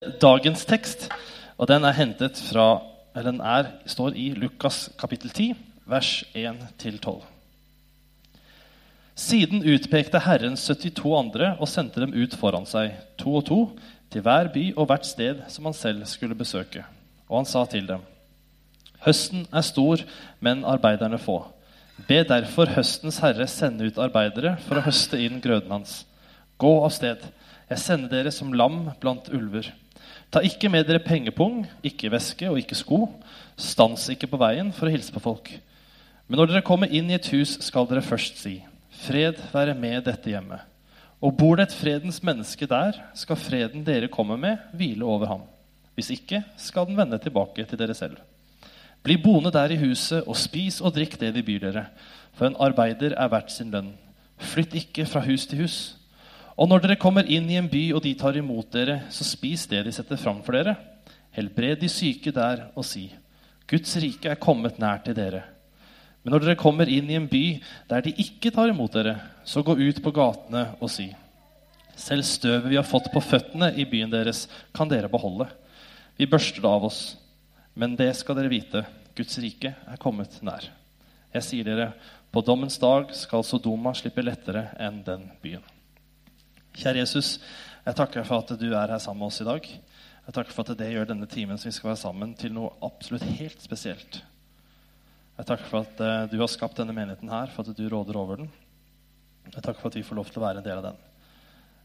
dagens tekst. Og den er hentet fra eller den er, står i Lukas kapittel 10, vers 1-12. Siden utpekte Herren 72 andre og sendte dem ut foran seg, to og to, til hver by og hvert sted som han selv skulle besøke. Og han sa til dem.: Høsten er stor, men arbeiderne få. Be derfor høstens herre sende ut arbeidere for å høste inn grøden hans. Gå av sted. Jeg sender dere som lam blant ulver. Ta ikke med dere pengepung, ikke veske og ikke sko. Stans ikke på veien for å hilse på folk. Men når dere kommer inn i et hus, skal dere først si:" Fred være med dette hjemmet. Og bor det et fredens menneske der, skal freden dere kommer med, hvile over ham. Hvis ikke skal den vende tilbake til dere selv. Bli boende der i huset og spis og drikk det de byr dere, for en arbeider er verdt sin lønn. Flytt ikke fra hus til hus. Og når dere kommer inn i en by, og de tar imot dere, så spis det de setter fram for dere. Helbred de syke der og si, Guds rike er kommet nær til dere. Men når dere kommer inn i en by der de ikke tar imot dere, så gå ut på gatene og si, Selv støvet vi har fått på føttene i byen deres, kan dere beholde. Vi børster det av oss. Men det skal dere vite, Guds rike er kommet nær. Jeg sier dere, på dommens dag skal Sodoma slippe lettere enn den byen. Kjære Jesus, jeg takker for at du er her sammen med oss i dag. Jeg takker for at det gjør denne timen som vi skal være sammen, til noe absolutt helt spesielt. Jeg takker for at uh, du har skapt denne menigheten her, for at du råder over den. Jeg takker for at vi får lov til å være en del av den.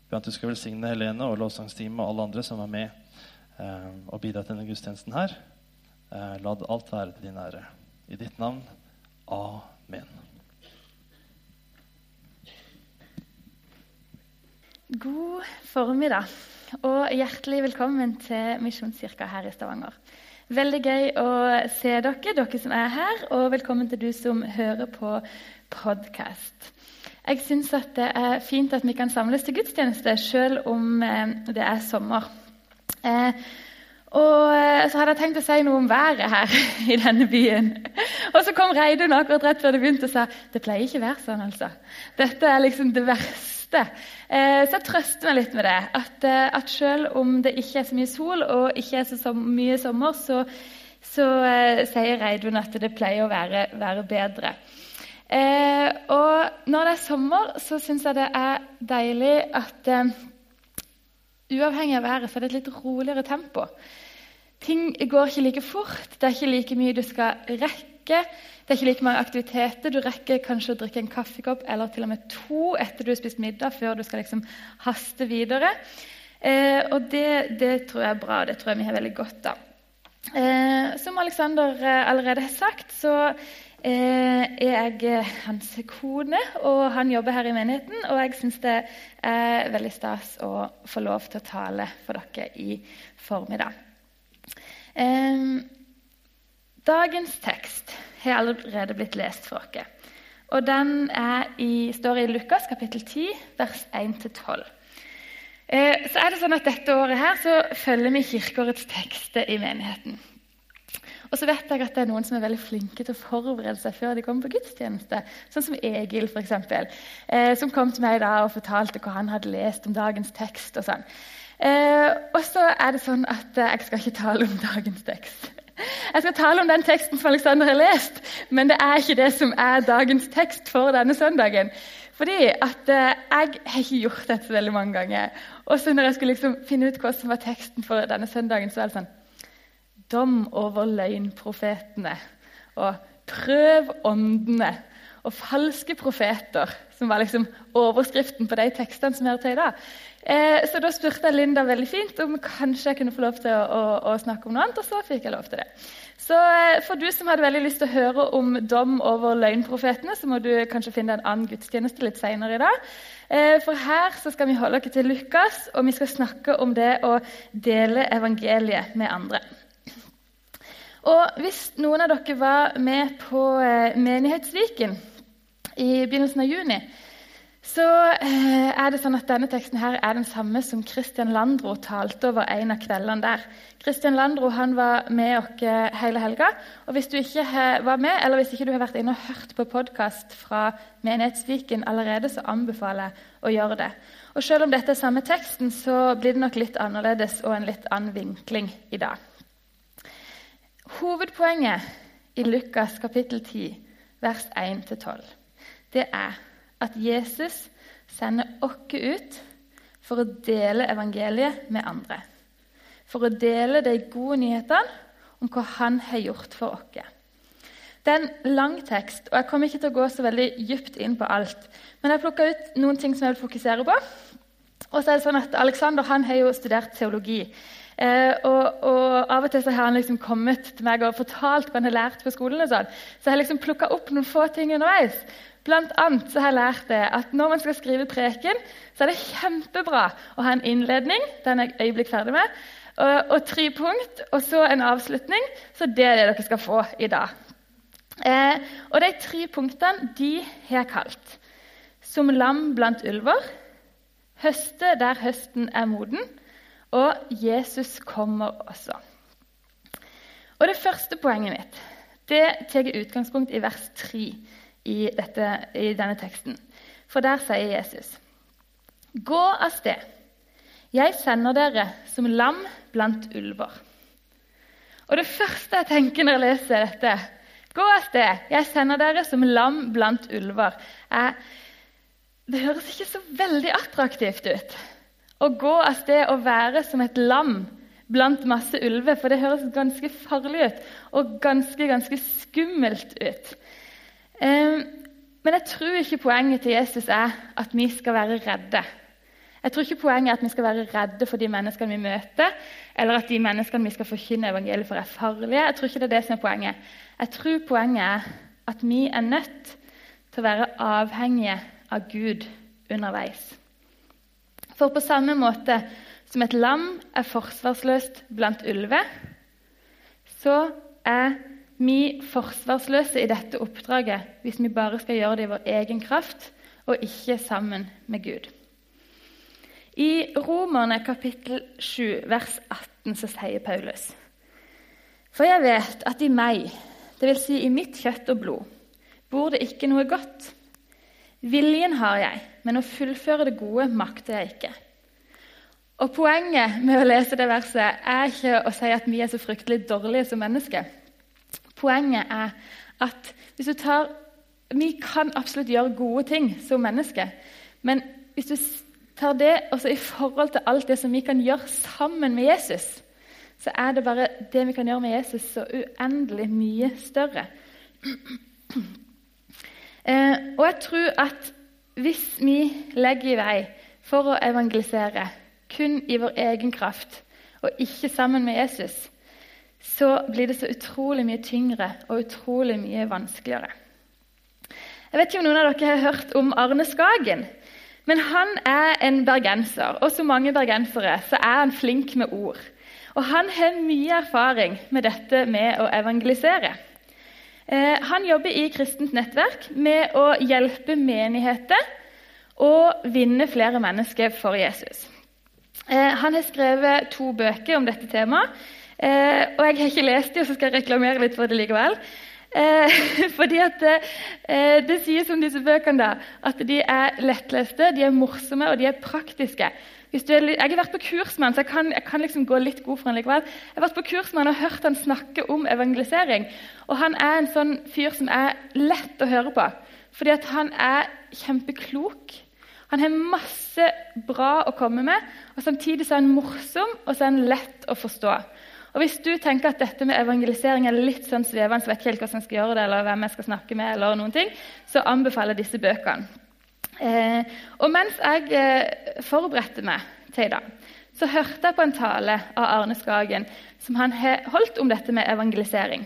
Jeg at du skal velsigne Helene og lovsangsteamet og alle andre som er med eh, og bidrar til denne gudstjenesten her. Eh, la alt være til din ære. I ditt navn. Amen. God formiddag og hjertelig velkommen til Misjonskirka her i Stavanger. Veldig gøy å se dere, dere som er her, og velkommen til du som hører på podkast. Jeg syns det er fint at vi kan samles til gudstjeneste selv om eh, det er sommer. Eh, og eh, så hadde jeg tenkt å si noe om været her i denne byen. Og så kom Reidun akkurat rett før det begynte og sa det pleier ikke å være sånn. altså. Dette er liksom det verste trøste. Eh, så jeg trøster meg litt med det. At, eh, at, selv om det ikke er så mye sol og ikke er så mye sommer, så, så uh, sier Reidun at det pleier å være, være bedre. Eh, og når det er sommer, så syns jeg det er deilig at eh, uavhengig av været så er det et litt roligere tempo. Ting går ikke like fort. Det er ikke like mye du skal rekke. Det er ikke like mange aktiviteter. Du rekker kanskje å drikke en kaffekopp eller til og med to etter du har spist middag, før du skal liksom haste videre. Eh, og det, det, tror jeg er bra. Det tror jeg vi har veldig godt av. Eh, som Alexander eh, allerede har sagt, så eh, er jeg eh, hans kone, og han jobber her i menigheten. Og jeg syns det er veldig stas å få lov til å tale for dere i formiddag. Eh, dagens tekst har allerede blitt lest for oss. Og Den i, står i Lukas kapittel 10, vers 1-12. Eh, så er det sånn at Dette året her så følger vi kirkeårets tekster i menigheten. Og så vet jeg at det er noen som er veldig flinke til å forberede seg før de kommer på gudstjeneste. Sånn som Egil, eksempel, eh, som kom til meg da og fortalte hva han hadde lest om dagens tekst. Og sånn. Eh, og så er det sånn at eh, jeg skal ikke tale om dagens tekst. Jeg skal tale om den teksten som Alexander har lest, men det er ikke det som er dagens tekst for denne søndagen. Fordi at eh, Jeg har ikke gjort dette veldig mange ganger. Og så når jeg skulle liksom finne ut hva som var teksten for denne søndagen, så er det sånn Dom over løgnprofetene. Og prøv åndene. Og falske profeter, som var liksom overskriften på de tekstene som er til i dag. Eh, så da spurte jeg Linda veldig fint om kanskje jeg kunne få lov til å, å, å, snakke om noe annet. Og så fikk jeg lov til det. Så eh, for du som hadde veldig lyst til å høre om dom over løgnprofetene, så må du kanskje finne en annen gudstjeneste litt senere i dag. Eh, for her så skal vi holde oss til Lukas, og vi skal snakke om det å dele evangeliet med andre. Og hvis noen av dere var med på eh, Menighetsviken i begynnelsen av juni, så eh, er det sånn at denne teksten her er den samme som Christian Landro talte over en av kveldene der. Christian Landro han var med oss hele helga. og Hvis du ikke var med, eller hvis ikke du har vært inne og hørt på podkast fra Menighetsviken allerede, så anbefaler jeg å gjøre det. Og Selv om dette er samme teksten, så blir det nok litt annerledes og en litt annen vinkling i dag. Hovedpoenget i Lukas kapittel 10, vers 1-12, det er at Jesus sender oss ut for å dele evangeliet med andre. For å dele de gode nyhetene om hva han har gjort for oss. Det er en lang tekst, og jeg kommer ikke til å gå så veldig dypt inn på alt. Men jeg plukka ut noen ting som jeg vil fokusere på. Og så er det sånn at Alexander han har jo studert teologi. Eh, og, og, Av og til så har han liksom kommet til meg og fortalt hva han har lært på skolen. og sånn. Så jeg har liksom plukka opp noen få ting underveis. Blant annet så har jeg lært det at når man skal skrive preken, så er det kjempebra å ha en innledning, den er jeg øyeblikk ferdig med, og, og tre punkt, og så en avslutning. Så det er det dere skal få i dag. Eh, og De tre punktene de har jeg kalt 'Som lam blant ulver', 'Høste der høsten er moden' og 'Jesus kommer også'. Og Det første poenget mitt det tar utgangspunkt i vers 3 i, dette, i denne teksten. For der sier Jesus.: Gå av sted. Jeg sender dere som lam blant ulver. Og Det første jeg tenker når jeg leser dette, gå av sted, jeg sender dere som lam blant ulver, er Det høres ikke så veldig attraktivt ut å gå av sted og være som et lam blant masse ulver, for det høres ganske farlig ut og ganske, ganske skummelt ut. Men jeg tror ikke poenget til Jesus er at vi skal være redde. Jeg tror ikke poenget er at vi skal være redde for de menneskene vi møter, eller at de menneskene vi skal forkynne evangeliet for, er farlige. Jeg tror ikke det er det som er poenget. Jeg tror poenget er at vi er nødt til å være avhengige av Gud underveis. For på samme måte som et lam er forsvarsløst blant ulver, så er vi forsvarsløse i dette oppdraget hvis vi bare skal gjøre det i vår egen kraft og ikke sammen med Gud. I Romerne kapittel 7, vers 18, så sier Paulus.: For jeg vet at i meg, dvs. Si i mitt kjøtt og blod, bor det ikke noe godt. Viljen har jeg, men å fullføre det gode makter jeg ikke. Og Poenget med å lese det verset er ikke å si at vi er så fryktelig dårlige som mennesker. Poenget er at hvis du tar Vi kan absolutt gjøre gode ting som mennesker. Men hvis du tar det også i forhold til alt det som vi kan gjøre sammen med Jesus, så er det bare det vi kan gjøre med Jesus, så uendelig mye større. Eh, og jeg tror at hvis vi legger i vei for å evangelisere kun i vår egen kraft og ikke sammen med Jesus, så blir det så utrolig mye tyngre og utrolig mye vanskeligere. Jeg vet ikke om noen av dere har hørt om Arne Skagen. Men han er en bergenser, og som mange bergensere så er han flink med ord. Og han har mye erfaring med dette med å evangelisere. Eh, han jobber i Kristent nettverk med å hjelpe menigheter og vinne flere mennesker for Jesus. Eh, han har skrevet to bøker om dette temaet. Eh, og jeg har ikke lest dem, så skal jeg reklamere litt for det likevel. Fordi at eh, Det sies om disse bøkene da, at de er lettleste, de er morsomme og de er praktiske. Er, jeg har vært på kurs med han, så jeg kan, jeg kan liksom gå litt god for han likevel. Jeg har vært på kurs med han og hørt han snakke om evangelisering. Og han er en sånn fyr som er lett å høre på. Fordi at han er kjempeklok. Han har masse bra å komme med, og samtidig så er han morsom og så er han lett å forstå. Og Hvis du tenker at dette med evangelisering er litt sånn svevende, så vet ikke helt hvordan jeg skal gjøre det, eller hvem jeg skal snakke med, eller noen ting, så anbefaler jeg disse bøkene. Eh, og mens jeg eh, forberedte meg til i så hørte jeg på en tale av Arne Skagen som han holdt om dette med evangelisering.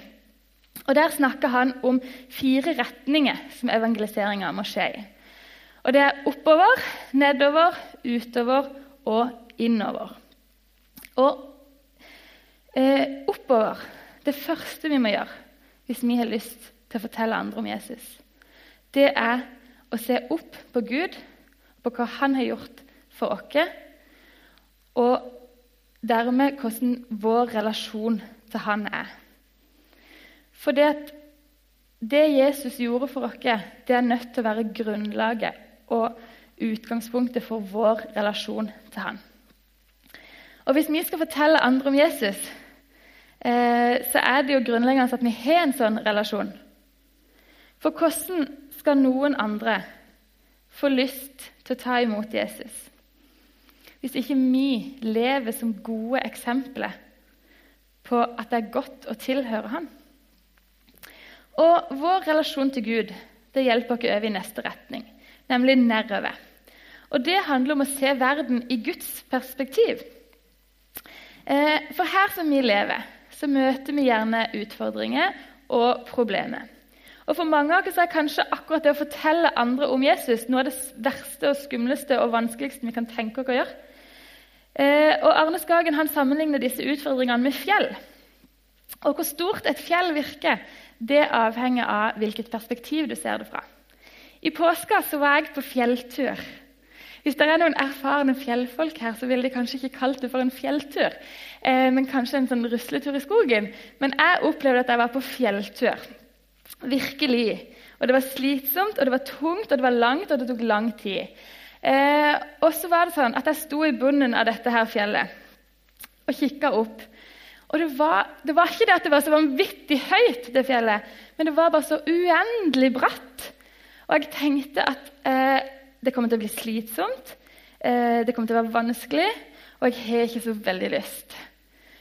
Og Der snakker han om fire retninger som evangeliseringa må skje i. Og Det er oppover, nedover, utover og innover. Og eh, oppover. Det første vi må gjøre hvis vi har lyst til å fortelle andre om Jesus, det er å se opp på Gud på hva han har gjort for oss, og dermed hvordan vår relasjon til han er. For det at det Jesus gjorde for oss, det er nødt til å være grunnlaget og utgangspunktet for vår relasjon til han. Og Hvis vi skal fortelle andre om Jesus, eh, så er det jo grunnleggende at vi har en sånn relasjon. For hvordan skal noen andre få lyst til å ta imot Jesus hvis ikke vi lever som gode eksempler på at det er godt å tilhøre Han? Og Vår relasjon til Gud det hjelper oss over i neste retning, nemlig nedover. Og Det handler om å se verden i Guds perspektiv. Eh, for her som vi lever, så møter vi gjerne utfordringer og problemer. Og For mange av oss er kanskje akkurat det å fortelle andre om Jesus noe av det verste og skumleste og vanskeligste vi kan tenke oss å gjøre. Eh, og Arne Skagen han sammenligner disse utfordringene med fjell. Og Hvor stort et fjell virker, det avhenger av hvilket perspektiv du ser det fra. I påska så var jeg på fjelltur. Hvis det er noen erfarne fjellfolk her, så ville de kanskje ikke kalt det for en fjelltur, eh, men kanskje en sånn rusletur i skogen. Men jeg opplevde at jeg var på fjelltur. Virkelig. Og det var slitsomt, og det var tungt, og det var langt, og det tok lang tid. Eh, og så var det sånn at jeg sto i bunnen av dette her fjellet og kikka opp. Og det var, det var, ikke det at det var så vanvittig høyt, det fjellet, men det var bare så uendelig bratt. Og jeg tenkte at eh, det kommer til å bli slitsomt, eh, det kommer til å være vanskelig, og jeg har ikke så veldig lyst.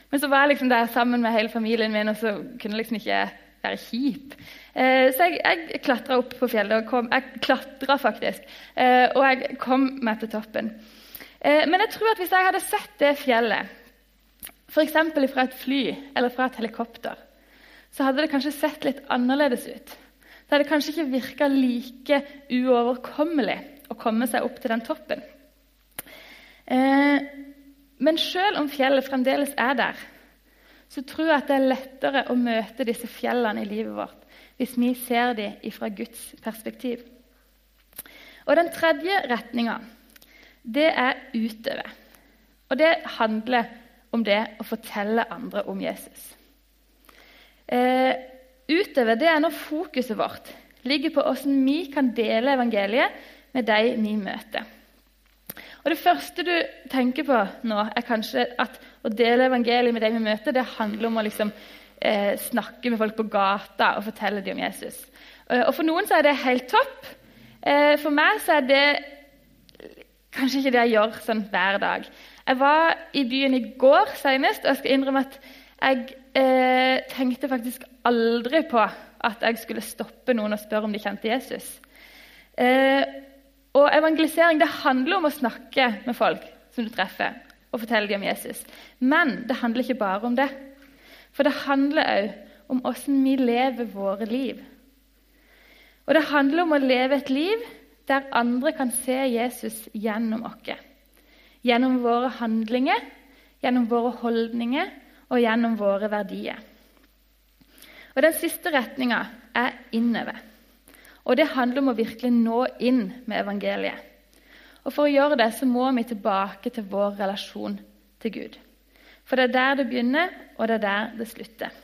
Men så var jeg liksom der sammen med hele familien min, og så kunne jeg liksom ikke være kjip. Eh, så jeg, jeg klatra opp på fjellet. og kom, Jeg klatra faktisk, eh, og jeg kom meg til toppen. Eh, men jeg tror at hvis jeg hadde sett det fjellet, f.eks. fra et fly eller fra et helikopter, så hadde det kanskje sett litt annerledes ut. Det hadde kanskje ikke virka like uoverkommelig å komme seg opp til den toppen. Men selv om fjellet fremdeles er der, så tror jeg at det er lettere å møte disse fjellene i livet vårt hvis vi ser dem fra Guds perspektiv. Og Den tredje retninga det er utøve. Og det handler om det å fortelle andre om Jesus. Eh, utøve det er når fokuset vårt ligger på hvordan vi kan dele evangeliet med de vi møter. Og Det første du tenker på nå, er kanskje at å dele evangeliet med de vi møter, det handler om å liksom, eh, snakke med folk på gata og fortelle dem om Jesus. Eh, og For noen så er det helt topp. Eh, for meg så er det kanskje ikke det jeg gjør sånn hver dag. Jeg var i byen i går senest, og jeg skal innrømme at jeg eh, tenkte faktisk aldri på at jeg skulle stoppe noen og spørre om de kjente Jesus. Eh, og Evangelisering det handler om å snakke med folk som du treffer, og fortelle dem om Jesus. Men det handler ikke bare om det. For det handler òg om åssen vi lever våre liv. Og det handler om å leve et liv der andre kan se Jesus gjennom oss. Gjennom våre handlinger, gjennom våre holdninger og gjennom våre verdier. Og Den siste retninga er innover. Og det handler om å virkelig nå inn med evangeliet. Og For å gjøre det så må vi tilbake til vår relasjon til Gud. For det er der det begynner, og det er der det slutter.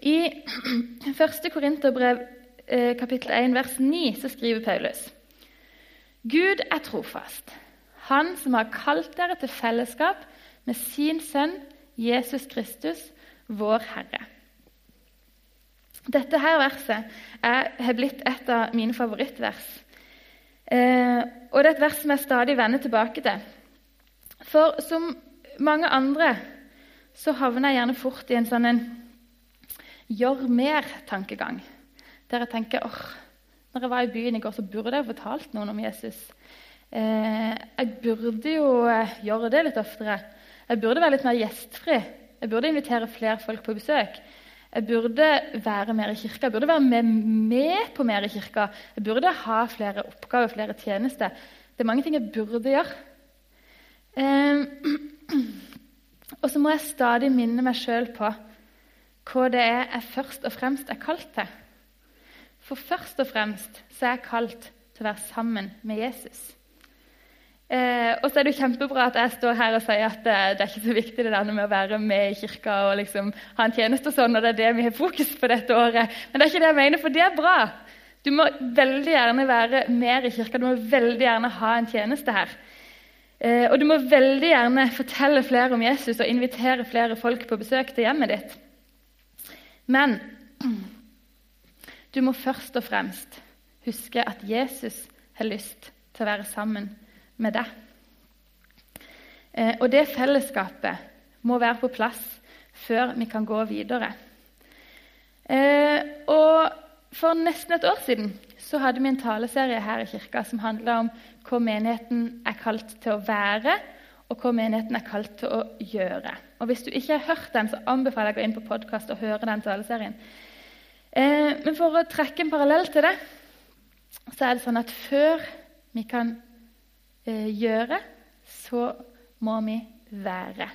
I 1. Korinterbrev eh, kapittel 1, vers 9 så skriver Paulus Gud er trofast, Han som har kalt dere til fellesskap med sin sønn Jesus Kristus, vår Herre. Dette her verset er, har blitt et av mine favorittvers. Eh, og det er et vers som jeg stadig vender tilbake til. For som mange andre så havner jeg gjerne fort i en sånn en gjør mer-tankegang. Der jeg tenker åh, når jeg var i byen i går, så burde jeg fortalt noen om Jesus. Eh, jeg burde jo eh, gjøre det litt oftere. Jeg burde være litt mer gjestfri. Jeg burde invitere flere folk på besøk. Jeg burde være mer i kirka, jeg burde være med, på mer i kirka. Jeg burde ha flere oppgaver, flere tjenester. Det er mange ting jeg burde gjøre. Um, og så må jeg stadig minne meg sjøl på hva det er jeg først og fremst er kalt til. For først og fremst så er jeg kalt til å være sammen med Jesus. Eh, og så er det jo kjempebra at jeg står her og sier at det, det er ikke så viktig det der med å være med i kirka og liksom ha en tjeneste og sånn, og det er det vi har fokus på dette året. Men det er ikke det jeg mener, for det er bra. Du må veldig gjerne være mer i kirka, du må veldig gjerne ha en tjeneste her. Eh, og du må veldig gjerne fortelle flere om Jesus og invitere flere folk på besøk til hjemmet ditt. Men du må først og fremst huske at Jesus har lyst til å være sammen med med deg. Eh, og det fellesskapet må være på plass før vi kan gå videre. Eh, og For nesten et år siden så hadde vi en taleserie her i kirka som handla om hva menigheten er kalt til å være, og hva menigheten er kalt til å gjøre. Og Hvis du ikke har hørt den, så anbefaler jeg å gå inn på podkast og høre den taleserien. Eh, men for å trekke en parallell til det, så er det sånn at før vi kan gjøre, så må vi være.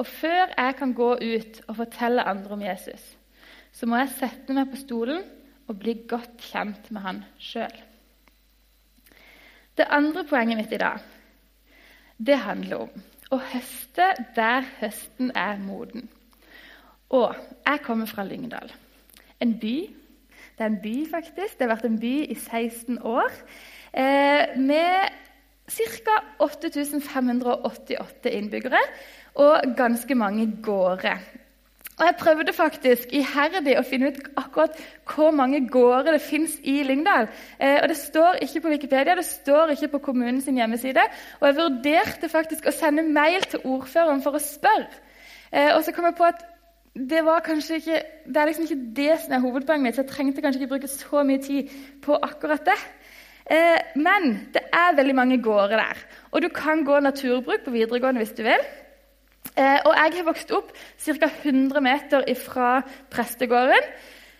Og før jeg kan gå ut og fortelle andre om Jesus, så må jeg sette meg på stolen og bli godt kjent med han sjøl. Det andre poenget mitt i dag det handler om å høste der høsten er moden. Og jeg kommer fra Lyngdal. En by. Det er en by, faktisk. Det har vært en by i 16 år. Eh, med ca. 8588 innbyggere og ganske mange gårder. Og Jeg prøvde faktisk iherdig å finne ut akkurat hvor mange gårder det fins i Lyngdal. Eh, og Det står ikke på Wikipedia, det står ikke på kommunens hjemmeside. Og jeg vurderte faktisk å sende mail til ordføreren for å spørre. Eh, og så kom jeg på at det ikke, det er liksom ikke det som er hovedpoenget mitt, så jeg trengte kanskje ikke bruke så mye tid på akkurat det. Eh, men det er veldig mange gårder der. Og du kan gå naturbruk på videregående hvis du vil. Eh, og jeg har vokst opp ca. 100 meter fra prestegården.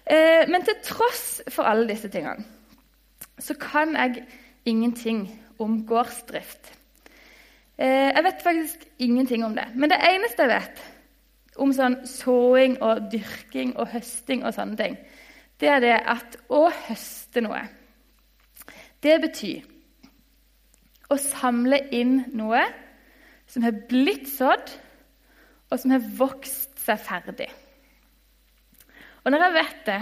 Eh, men til tross for alle disse tingene så kan jeg ingenting om gårdsdrift. Jeg vet faktisk ingenting om det. Men det eneste jeg vet om sånn såing og dyrking og høsting og sånne ting, det er det at å høste noe det betyr å samle inn noe som har blitt sådd, og som har vokst seg ferdig. Og når jeg vet det,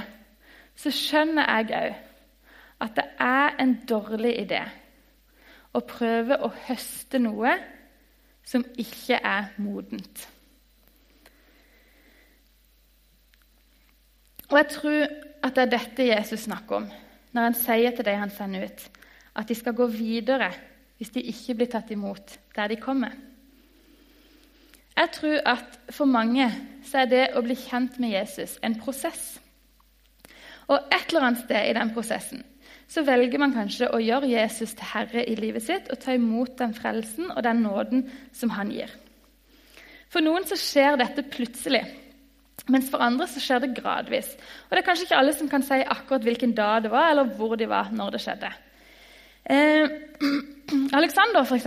så skjønner jeg òg at det er en dårlig idé å prøve å høste noe som ikke er modent. Og jeg tror at det er dette Jesus snakker om når han sier til de han sender ut, at de skal gå videre hvis de ikke blir tatt imot der de kommer. Jeg tror at for mange så er det å bli kjent med Jesus en prosess. Og et eller annet sted i den prosessen så velger man kanskje å gjøre Jesus til herre i livet sitt og ta imot den frelsen og den nåden som han gir. For noen så skjer dette plutselig. Mens for andre så skjer det gradvis. Og Det er kanskje ikke alle som kan si akkurat hvilken dag det var, eller hvor de var når det skjedde. Eh, Alexander, f.eks.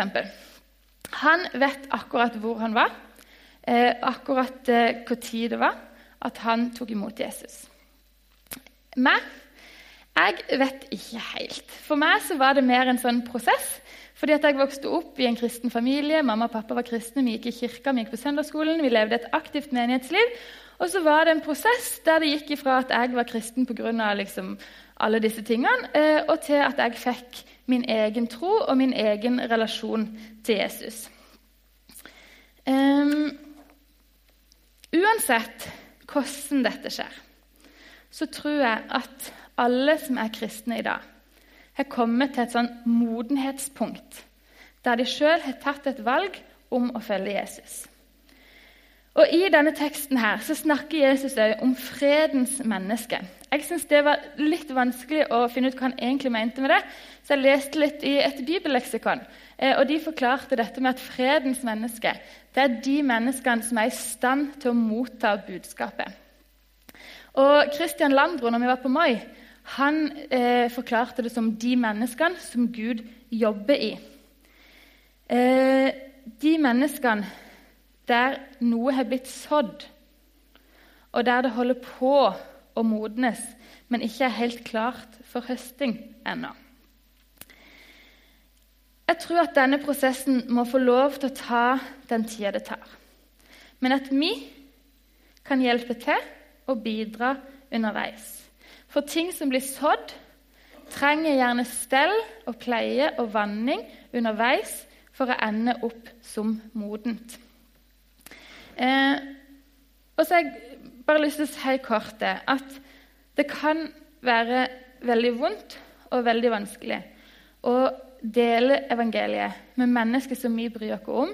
Han vet akkurat hvor han var, eh, akkurat eh, hvor tid det var at han tok imot Jesus. Meg jeg vet ikke helt. For meg så var det mer en sånn prosess. Fordi at Jeg vokste opp i en kristen familie. Mamma og pappa var kristne. Vi gikk i kirka, vi gikk på søndagsskolen. Vi levde et aktivt menighetsliv. Og så var det en prosess der det gikk ifra at jeg var kristen pga. Liksom alle disse tingene, eh, og til at jeg fikk min egen tro og min egen relasjon til Jesus. Um, uansett hvordan dette skjer, så tror jeg at alle som er kristne i dag, har kommet til et sånn modenhetspunkt der de sjøl har tatt et valg om å følge Jesus. Og I denne teksten her så snakker Jesus om fredens menneske. Jeg syns det var litt vanskelig å finne ut hva han egentlig mente med det, så jeg leste litt i et bibelleksikon. Eh, og De forklarte dette med at fredens menneske det er de menneskene som er i stand til å motta budskapet. Og Christian Landro, når vi var på Moi, han eh, forklarte det som de menneskene som Gud jobber i. Eh, de menneskene der noe har blitt sådd, og der det holder på å modnes, men ikke er helt klart for høsting ennå. Jeg tror at denne prosessen må få lov til å ta den tida det tar. Men at vi kan hjelpe til og bidra underveis. For ting som blir sådd, trenger gjerne stell og pleie og vanning underveis for å ende opp som modent. Eh, og så har jeg bare lyst til å si kort det, at det kan være veldig vondt og veldig vanskelig å dele evangeliet med mennesker som vi bryr oss om,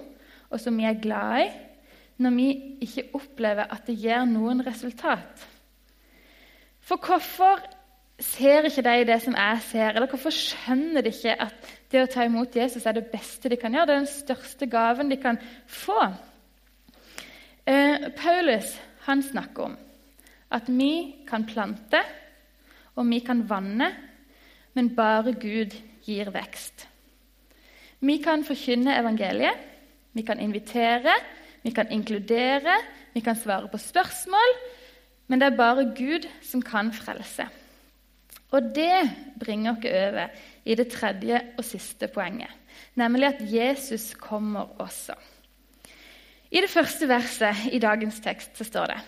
og som vi er glad i, når vi ikke opplever at det gir noen resultat. For hvorfor ser ikke de det som jeg ser? Eller hvorfor skjønner de ikke at det å ta imot Jesus er det beste de kan gjøre? Det er den største gaven de kan få. Eh, Paulus han snakker om at vi kan plante, og vi kan vanne, men bare Gud gir vekst. Vi kan forkynne evangeliet, vi kan invitere, vi kan inkludere, vi kan svare på spørsmål, men det er bare Gud som kan frelse. Og det bringer oss over i det tredje og siste poenget, nemlig at Jesus kommer også. I det første verset i dagens tekst så står det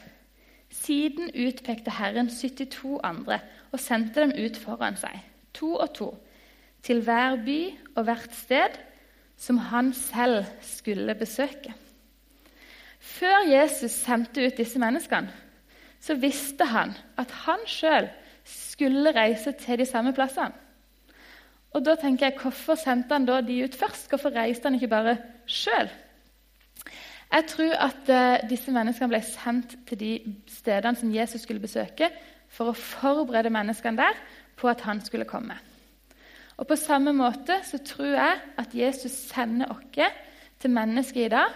Siden utpekte Herren 72 andre og sendte dem ut foran seg, to og to, til hver by og hvert sted som han selv skulle besøke. Før Jesus sendte ut disse menneskene, så visste han at han sjøl skulle reise til de samme plassene. Og da tenker jeg, Hvorfor sendte han da de ut først? Hvorfor reiste han ikke bare sjøl? Jeg tror at uh, disse menneskene ble sendt til de stedene som Jesus skulle besøke, for å forberede menneskene der på at han skulle komme. Og På samme måte så tror jeg at Jesus sender oss til mennesker i dag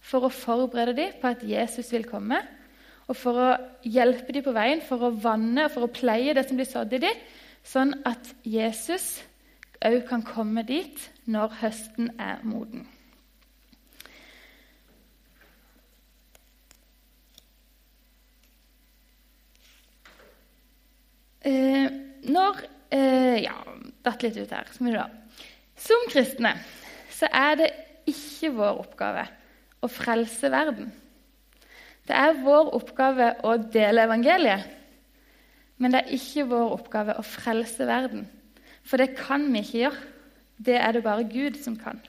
for å forberede dem på at Jesus vil komme, og for å hjelpe dem på veien, for å vanne og for å pleie det som blir sådd i dem, sånn at Jesus òg kan komme dit når høsten er moden. Eh, når eh, Ja, datt litt ut her. Som kristne så er det ikke vår oppgave å frelse verden. Det er vår oppgave å dele evangeliet, men det er ikke vår oppgave å frelse verden. For det kan vi ikke gjøre. Det er det bare Gud som kan.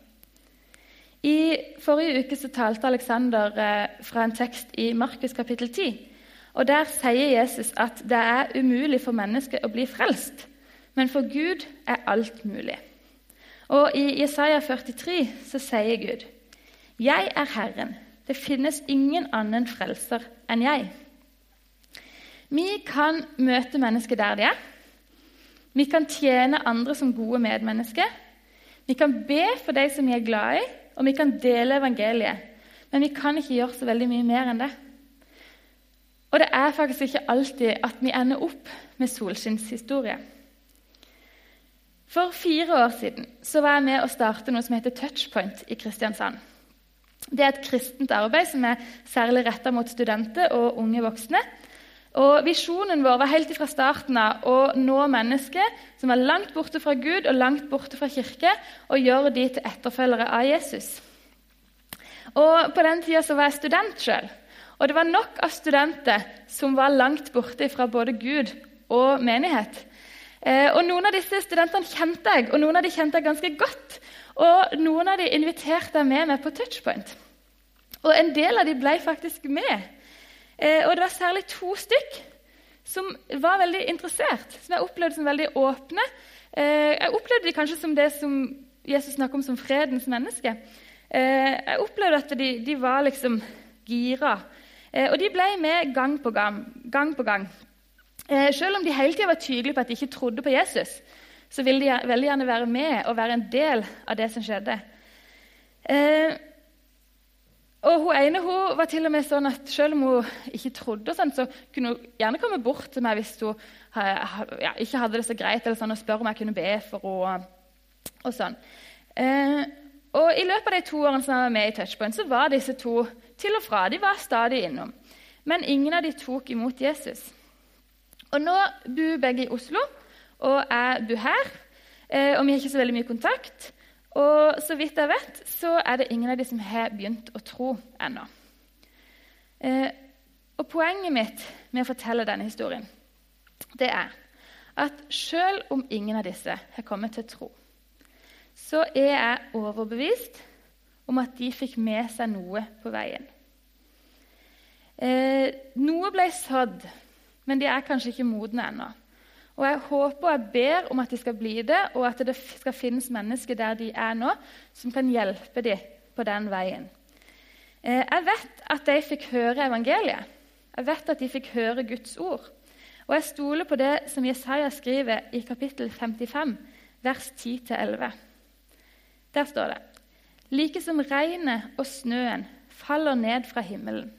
I forrige uke så talte Alexander eh, fra en tekst i Markus kapittel 10. og Der sier Jesus at det er umulig for mennesket å bli frelst, men for Gud er alt mulig. Og I Jesaja 43 så sier Gud.: Jeg er Herren, det finnes ingen annen frelser enn jeg. Vi kan møte mennesker der de er. Vi kan tjene andre som gode medmennesker. Vi kan be for de som vi er glad i, og vi kan dele evangeliet. Men vi kan ikke gjøre så veldig mye mer enn det. Og det er faktisk ikke alltid at vi ender opp med solskinnshistorie. For fire år siden så var jeg med å starte noe som heter Touchpoint i Kristiansand. Det er et kristent arbeid som er særlig retta mot studenter og unge voksne. Og Visjonen vår var helt fra starten av å nå mennesker som var langt borte fra Gud og langt borte fra kirke, og gjøre de til etterfølgere av Jesus. Og På den tida var jeg student sjøl. Og det var nok av studenter som var langt borte fra både Gud og menighet. Eh, og Noen av disse studentene kjente jeg, og noen av de kjente jeg ganske godt. Og Noen av de inviterte jeg med meg på touchpoint. Og en del av de ble faktisk med. Eh, og det var særlig to stykk som var veldig interessert, som jeg opplevde som veldig åpne. Eh, jeg opplevde de kanskje som det som Jesus snakker om som fredens menneske. Jeg opplevde at de, de var liksom gira. Eh, og de ble med gang på gang. gang, på gang. Eh, selv om de hele tida var tydelige på at de ikke trodde på Jesus, så ville de veldig gjerne være med og være en del av det som skjedde. Eh, og Hun ene hun var til og med sånn at selv om hun ikke trodde, sånn, så kunne hun gjerne komme bort til meg hvis hun ja, ikke hadde det så greit, eller sånn, og spørre om jeg kunne be for henne. Og sånn. Eh, og I løpet av de to årene som jeg var med i Touchpoint, så var disse to til og fra. De var stadig innom. Men ingen av de tok imot Jesus. Og Nå bor begge i Oslo, og jeg bor her. Eh, og vi har ikke så veldig mye kontakt. Og så vidt jeg vet, så er det ingen av de som har begynt å tro ennå. Eh, og Poenget mitt med å fortelle denne historien det er at selv om ingen av disse har kommet til tro, så er jeg overbevist om at de fikk med seg noe på veien. Eh, noe ble sådd, men de er kanskje ikke modne ennå. Og Jeg håper og jeg ber om at de skal bli det, og at det skal finnes mennesker der de er nå, som kan hjelpe dem på den veien. Eh, jeg vet at de fikk høre evangeliet. Jeg vet at de fikk høre Guds ord. Og jeg stoler på det som Jesaja skriver i kapittel 55, vers 10-11. Der står det Like som regnet og snøen faller ned fra himmelen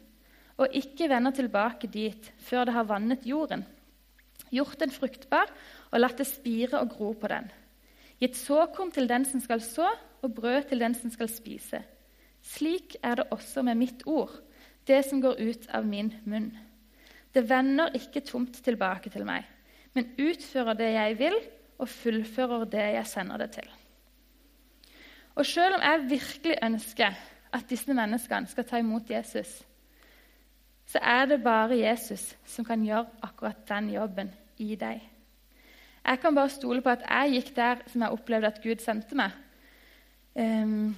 og ikke vender tilbake dit før det har vannet jorden, gjort den fruktbar og latt det spire og gro på den, gitt såkorn til den som skal så, og brød til den som skal spise. Slik er det også med mitt ord, det som går ut av min munn. Det vender ikke tomt tilbake til meg, men utfører det jeg vil, og fullfører det jeg sender det til. Og selv om jeg virkelig ønsker at disse menneskene skal ta imot Jesus, så er det bare Jesus som kan gjøre akkurat den jobben i deg. Jeg kan bare stole på at jeg gikk der som jeg opplevde at Gud sendte meg. Um,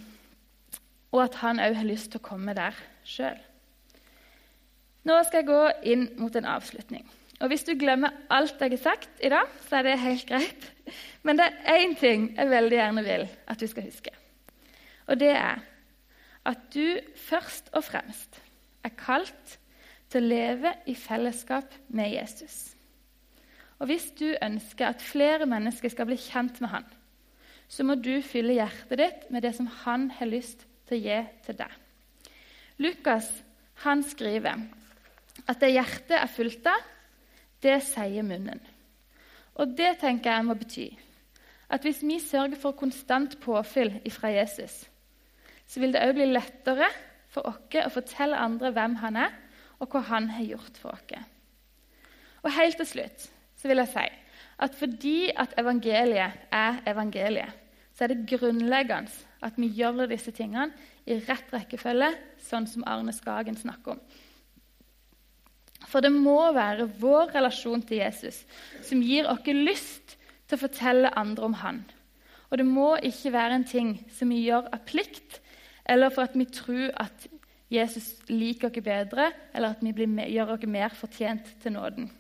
og at han òg har lyst til å komme der sjøl. Nå skal jeg gå inn mot en avslutning. Og Hvis du glemmer alt jeg har sagt i dag, så er det helt greit. Men det er én ting jeg veldig gjerne vil at du skal huske. Og det er at du først og fremst er kalt til å leve i fellesskap med Jesus. Og Hvis du ønsker at flere mennesker skal bli kjent med han, så må du fylle hjertet ditt med det som han har lyst til å gi til deg. Lukas han skriver at det hjertet er fullt av, det sier munnen. Og det tenker jeg må bety at hvis vi sørger for konstant påfyll fra Jesus, så vil det òg bli lettere for oss å fortelle andre hvem han er, og hva han har gjort for oss. Og helt til slutt så vil jeg si at fordi at evangeliet er evangeliet, så er det grunnleggende at vi gjør disse tingene i rett rekkefølge, sånn som Arne Skagen snakker om. For det må være vår relasjon til Jesus som gir oss lyst til å fortelle andre om han. Og det må ikke være en ting som vi gjør av plikt, eller for at vi tror at Jesus liker oss bedre, eller at vi blir, gjør oss mer fortjent til nåden.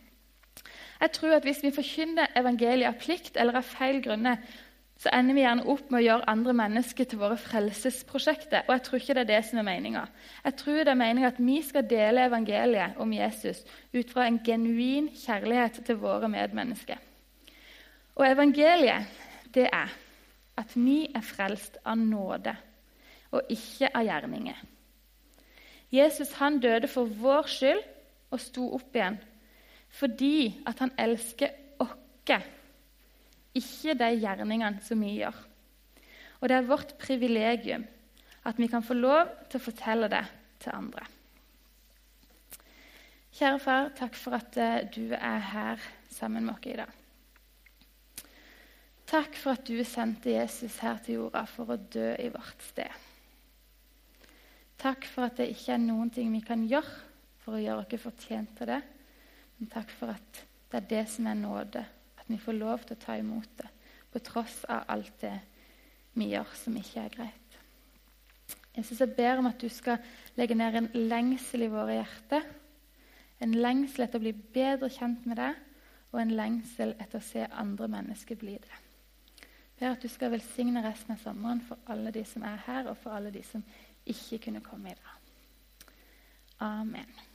Jeg tror at Hvis vi forkynner evangeliet av plikt eller av feil grunner, så ender vi gjerne opp med å gjøre andre mennesker til våre frelsesprosjekter. Og jeg tror ikke det er det som er meninga. Jeg tror det er meninga at vi skal dele evangeliet om Jesus ut fra en genuin kjærlighet til våre medmennesker. Og evangeliet, det er at vi er frelst av nåde og ikke av gjerninger. Jesus han døde for vår skyld og sto opp igjen fordi at han elsker oss ikke de gjerningene som vi gjør. Og det er vårt privilegium at vi kan få lov til å fortelle det til andre. Kjære far, takk for at eh, du er her sammen med oss i dag. Takk for at du sendte Jesus her til jorda for å dø i vårt sted. Takk for at det ikke er noen ting vi kan gjøre for å gjøre oss fortjent til det. Men takk for at det er det som er nåde at vi får lov til å ta imot det på tross av alt det vi gjør som ikke er greit. Jesus, jeg ber om at du skal legge ned en lengsel i våre hjerter. En lengsel etter å bli bedre kjent med deg, og en lengsel etter å se andre mennesker bli det. Jeg ber at du skal velsigne resten av sommeren for alle de som er her, og for alle de som ikke kunne komme i dag. Amen.